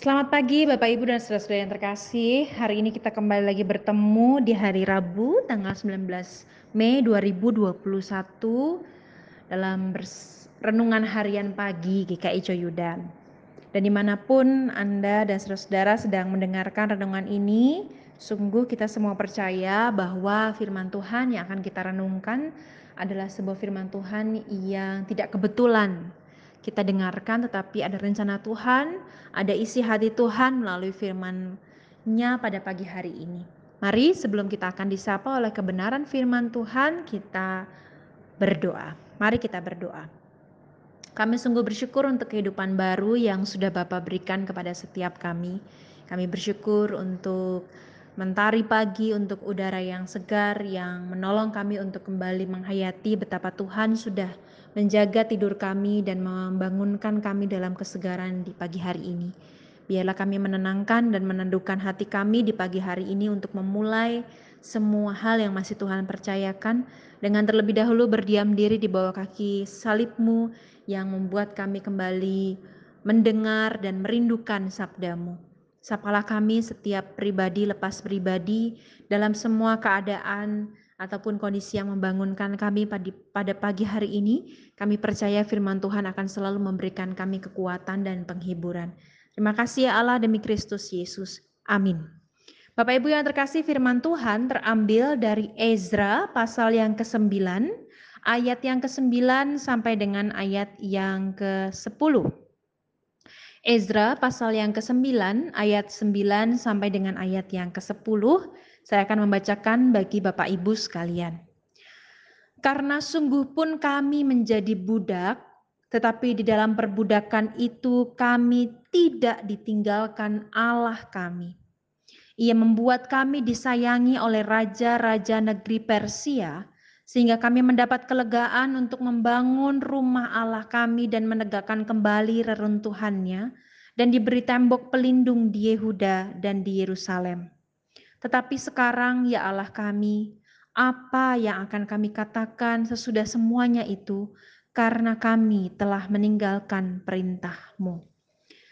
Selamat pagi Bapak Ibu dan saudara-saudara yang terkasih. Hari ini kita kembali lagi bertemu di hari Rabu tanggal 19 Mei 2021 dalam renungan harian pagi GKI Coyudan. Dan di mana pun Anda dan saudara-saudara sedang mendengarkan renungan ini, sungguh kita semua percaya bahwa firman Tuhan yang akan kita renungkan adalah sebuah firman Tuhan yang tidak kebetulan, kita dengarkan tetapi ada rencana Tuhan, ada isi hati Tuhan melalui firman-Nya pada pagi hari ini. Mari sebelum kita akan disapa oleh kebenaran firman Tuhan, kita berdoa. Mari kita berdoa. Kami sungguh bersyukur untuk kehidupan baru yang sudah Bapak berikan kepada setiap kami. Kami bersyukur untuk mentari pagi, untuk udara yang segar yang menolong kami untuk kembali menghayati betapa Tuhan sudah menjaga tidur kami dan membangunkan kami dalam kesegaran di pagi hari ini. Biarlah kami menenangkan dan menendukan hati kami di pagi hari ini untuk memulai semua hal yang masih Tuhan percayakan dengan terlebih dahulu berdiam diri di bawah kaki salibmu yang membuat kami kembali mendengar dan merindukan sabdamu. Sapalah kami setiap pribadi lepas pribadi dalam semua keadaan ataupun kondisi yang membangunkan kami pada pagi hari ini, kami percaya firman Tuhan akan selalu memberikan kami kekuatan dan penghiburan. Terima kasih ya Allah demi Kristus Yesus. Amin. Bapak Ibu yang terkasih firman Tuhan terambil dari Ezra pasal yang ke-9, ayat yang ke-9 sampai dengan ayat yang ke-10. Ezra pasal yang ke-9 ayat 9 sampai dengan ayat yang ke-10 saya akan membacakan bagi Bapak Ibu sekalian. Karena sungguh pun kami menjadi budak, tetapi di dalam perbudakan itu kami tidak ditinggalkan Allah kami. Ia membuat kami disayangi oleh raja-raja negeri Persia, sehingga kami mendapat kelegaan untuk membangun rumah Allah kami dan menegakkan kembali reruntuhannya, dan diberi tembok pelindung di Yehuda dan di Yerusalem. Tetapi sekarang ya Allah kami, apa yang akan kami katakan sesudah semuanya itu karena kami telah meninggalkan perintah-Mu.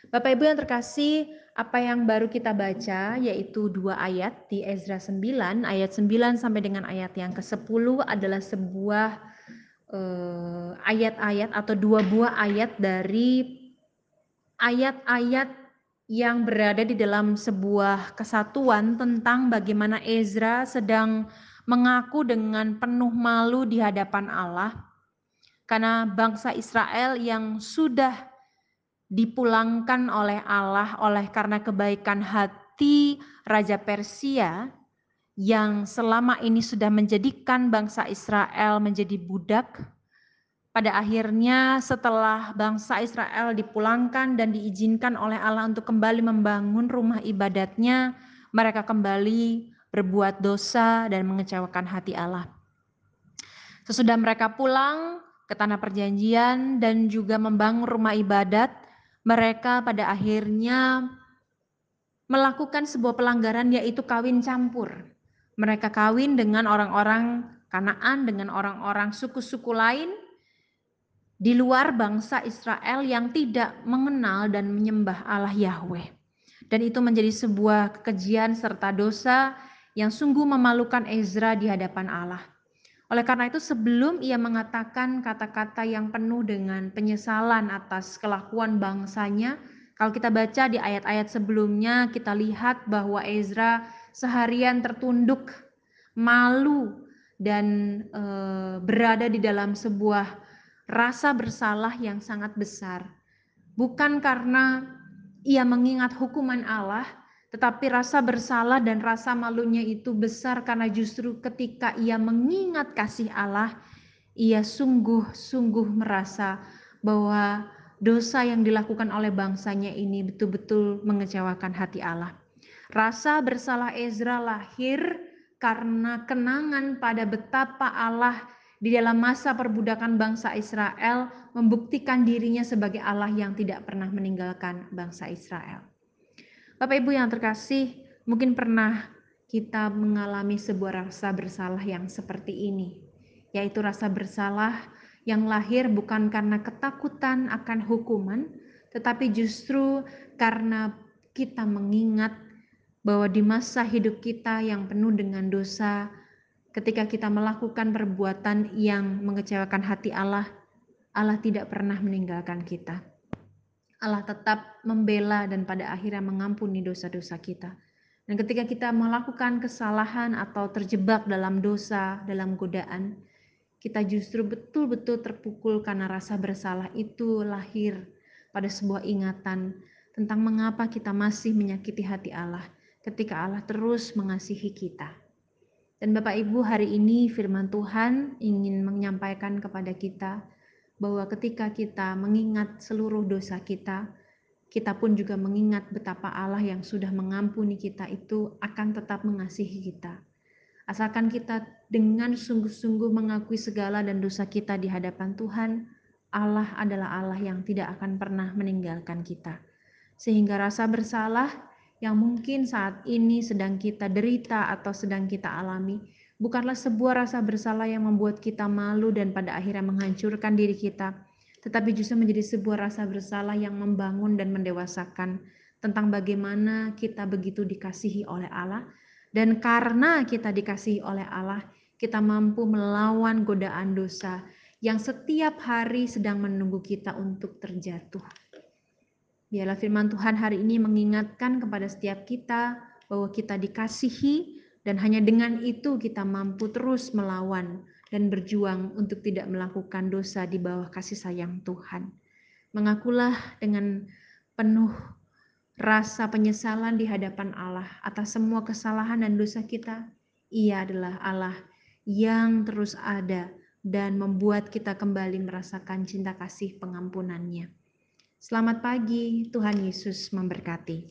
Bapak Ibu yang terkasih, apa yang baru kita baca yaitu dua ayat di Ezra 9, ayat 9 sampai dengan ayat yang ke-10 adalah sebuah eh, ayat-ayat uh, atau dua buah ayat dari ayat-ayat yang berada di dalam sebuah kesatuan tentang bagaimana Ezra sedang mengaku dengan penuh malu di hadapan Allah. Karena bangsa Israel yang sudah dipulangkan oleh Allah oleh karena kebaikan hati raja Persia yang selama ini sudah menjadikan bangsa Israel menjadi budak pada akhirnya setelah bangsa Israel dipulangkan dan diizinkan oleh Allah untuk kembali membangun rumah ibadatnya, mereka kembali berbuat dosa dan mengecewakan hati Allah. Sesudah mereka pulang ke tanah perjanjian dan juga membangun rumah ibadat, mereka pada akhirnya melakukan sebuah pelanggaran yaitu kawin campur. Mereka kawin dengan orang-orang Kanaan, dengan orang-orang suku-suku lain, di luar bangsa Israel yang tidak mengenal dan menyembah Allah Yahweh. Dan itu menjadi sebuah kekejian serta dosa yang sungguh memalukan Ezra di hadapan Allah. Oleh karena itu sebelum ia mengatakan kata-kata yang penuh dengan penyesalan atas kelakuan bangsanya, kalau kita baca di ayat-ayat sebelumnya kita lihat bahwa Ezra seharian tertunduk, malu dan e, berada di dalam sebuah rasa bersalah yang sangat besar. Bukan karena ia mengingat hukuman Allah, tetapi rasa bersalah dan rasa malunya itu besar karena justru ketika ia mengingat kasih Allah, ia sungguh-sungguh merasa bahwa dosa yang dilakukan oleh bangsanya ini betul-betul mengecewakan hati Allah. Rasa bersalah Ezra lahir karena kenangan pada betapa Allah di dalam masa perbudakan bangsa Israel membuktikan dirinya sebagai Allah yang tidak pernah meninggalkan bangsa Israel. Bapak Ibu yang terkasih, mungkin pernah kita mengalami sebuah rasa bersalah yang seperti ini, yaitu rasa bersalah yang lahir bukan karena ketakutan akan hukuman, tetapi justru karena kita mengingat bahwa di masa hidup kita yang penuh dengan dosa, ketika kita melakukan perbuatan yang mengecewakan hati Allah, Allah tidak pernah meninggalkan kita. Allah tetap membela dan pada akhirnya mengampuni dosa-dosa kita. Dan ketika kita melakukan kesalahan atau terjebak dalam dosa, dalam godaan, kita justru betul-betul terpukul karena rasa bersalah itu lahir pada sebuah ingatan tentang mengapa kita masih menyakiti hati Allah ketika Allah terus mengasihi kita. Dan Bapak Ibu, hari ini firman Tuhan ingin menyampaikan kepada kita bahwa ketika kita mengingat seluruh dosa kita, kita pun juga mengingat betapa Allah yang sudah mengampuni kita itu akan tetap mengasihi kita. Asalkan kita dengan sungguh-sungguh mengakui segala dan dosa kita di hadapan Tuhan, Allah adalah Allah yang tidak akan pernah meninggalkan kita. Sehingga rasa bersalah yang mungkin saat ini sedang kita derita atau sedang kita alami, bukanlah sebuah rasa bersalah yang membuat kita malu dan pada akhirnya menghancurkan diri kita, tetapi justru menjadi sebuah rasa bersalah yang membangun dan mendewasakan tentang bagaimana kita begitu dikasihi oleh Allah, dan karena kita dikasihi oleh Allah, kita mampu melawan godaan dosa yang setiap hari sedang menunggu kita untuk terjatuh. Biarlah firman Tuhan hari ini mengingatkan kepada setiap kita bahwa kita dikasihi dan hanya dengan itu kita mampu terus melawan dan berjuang untuk tidak melakukan dosa di bawah kasih sayang Tuhan. Mengakulah dengan penuh rasa penyesalan di hadapan Allah atas semua kesalahan dan dosa kita. Ia adalah Allah yang terus ada dan membuat kita kembali merasakan cinta kasih pengampunannya. Selamat pagi, Tuhan Yesus memberkati.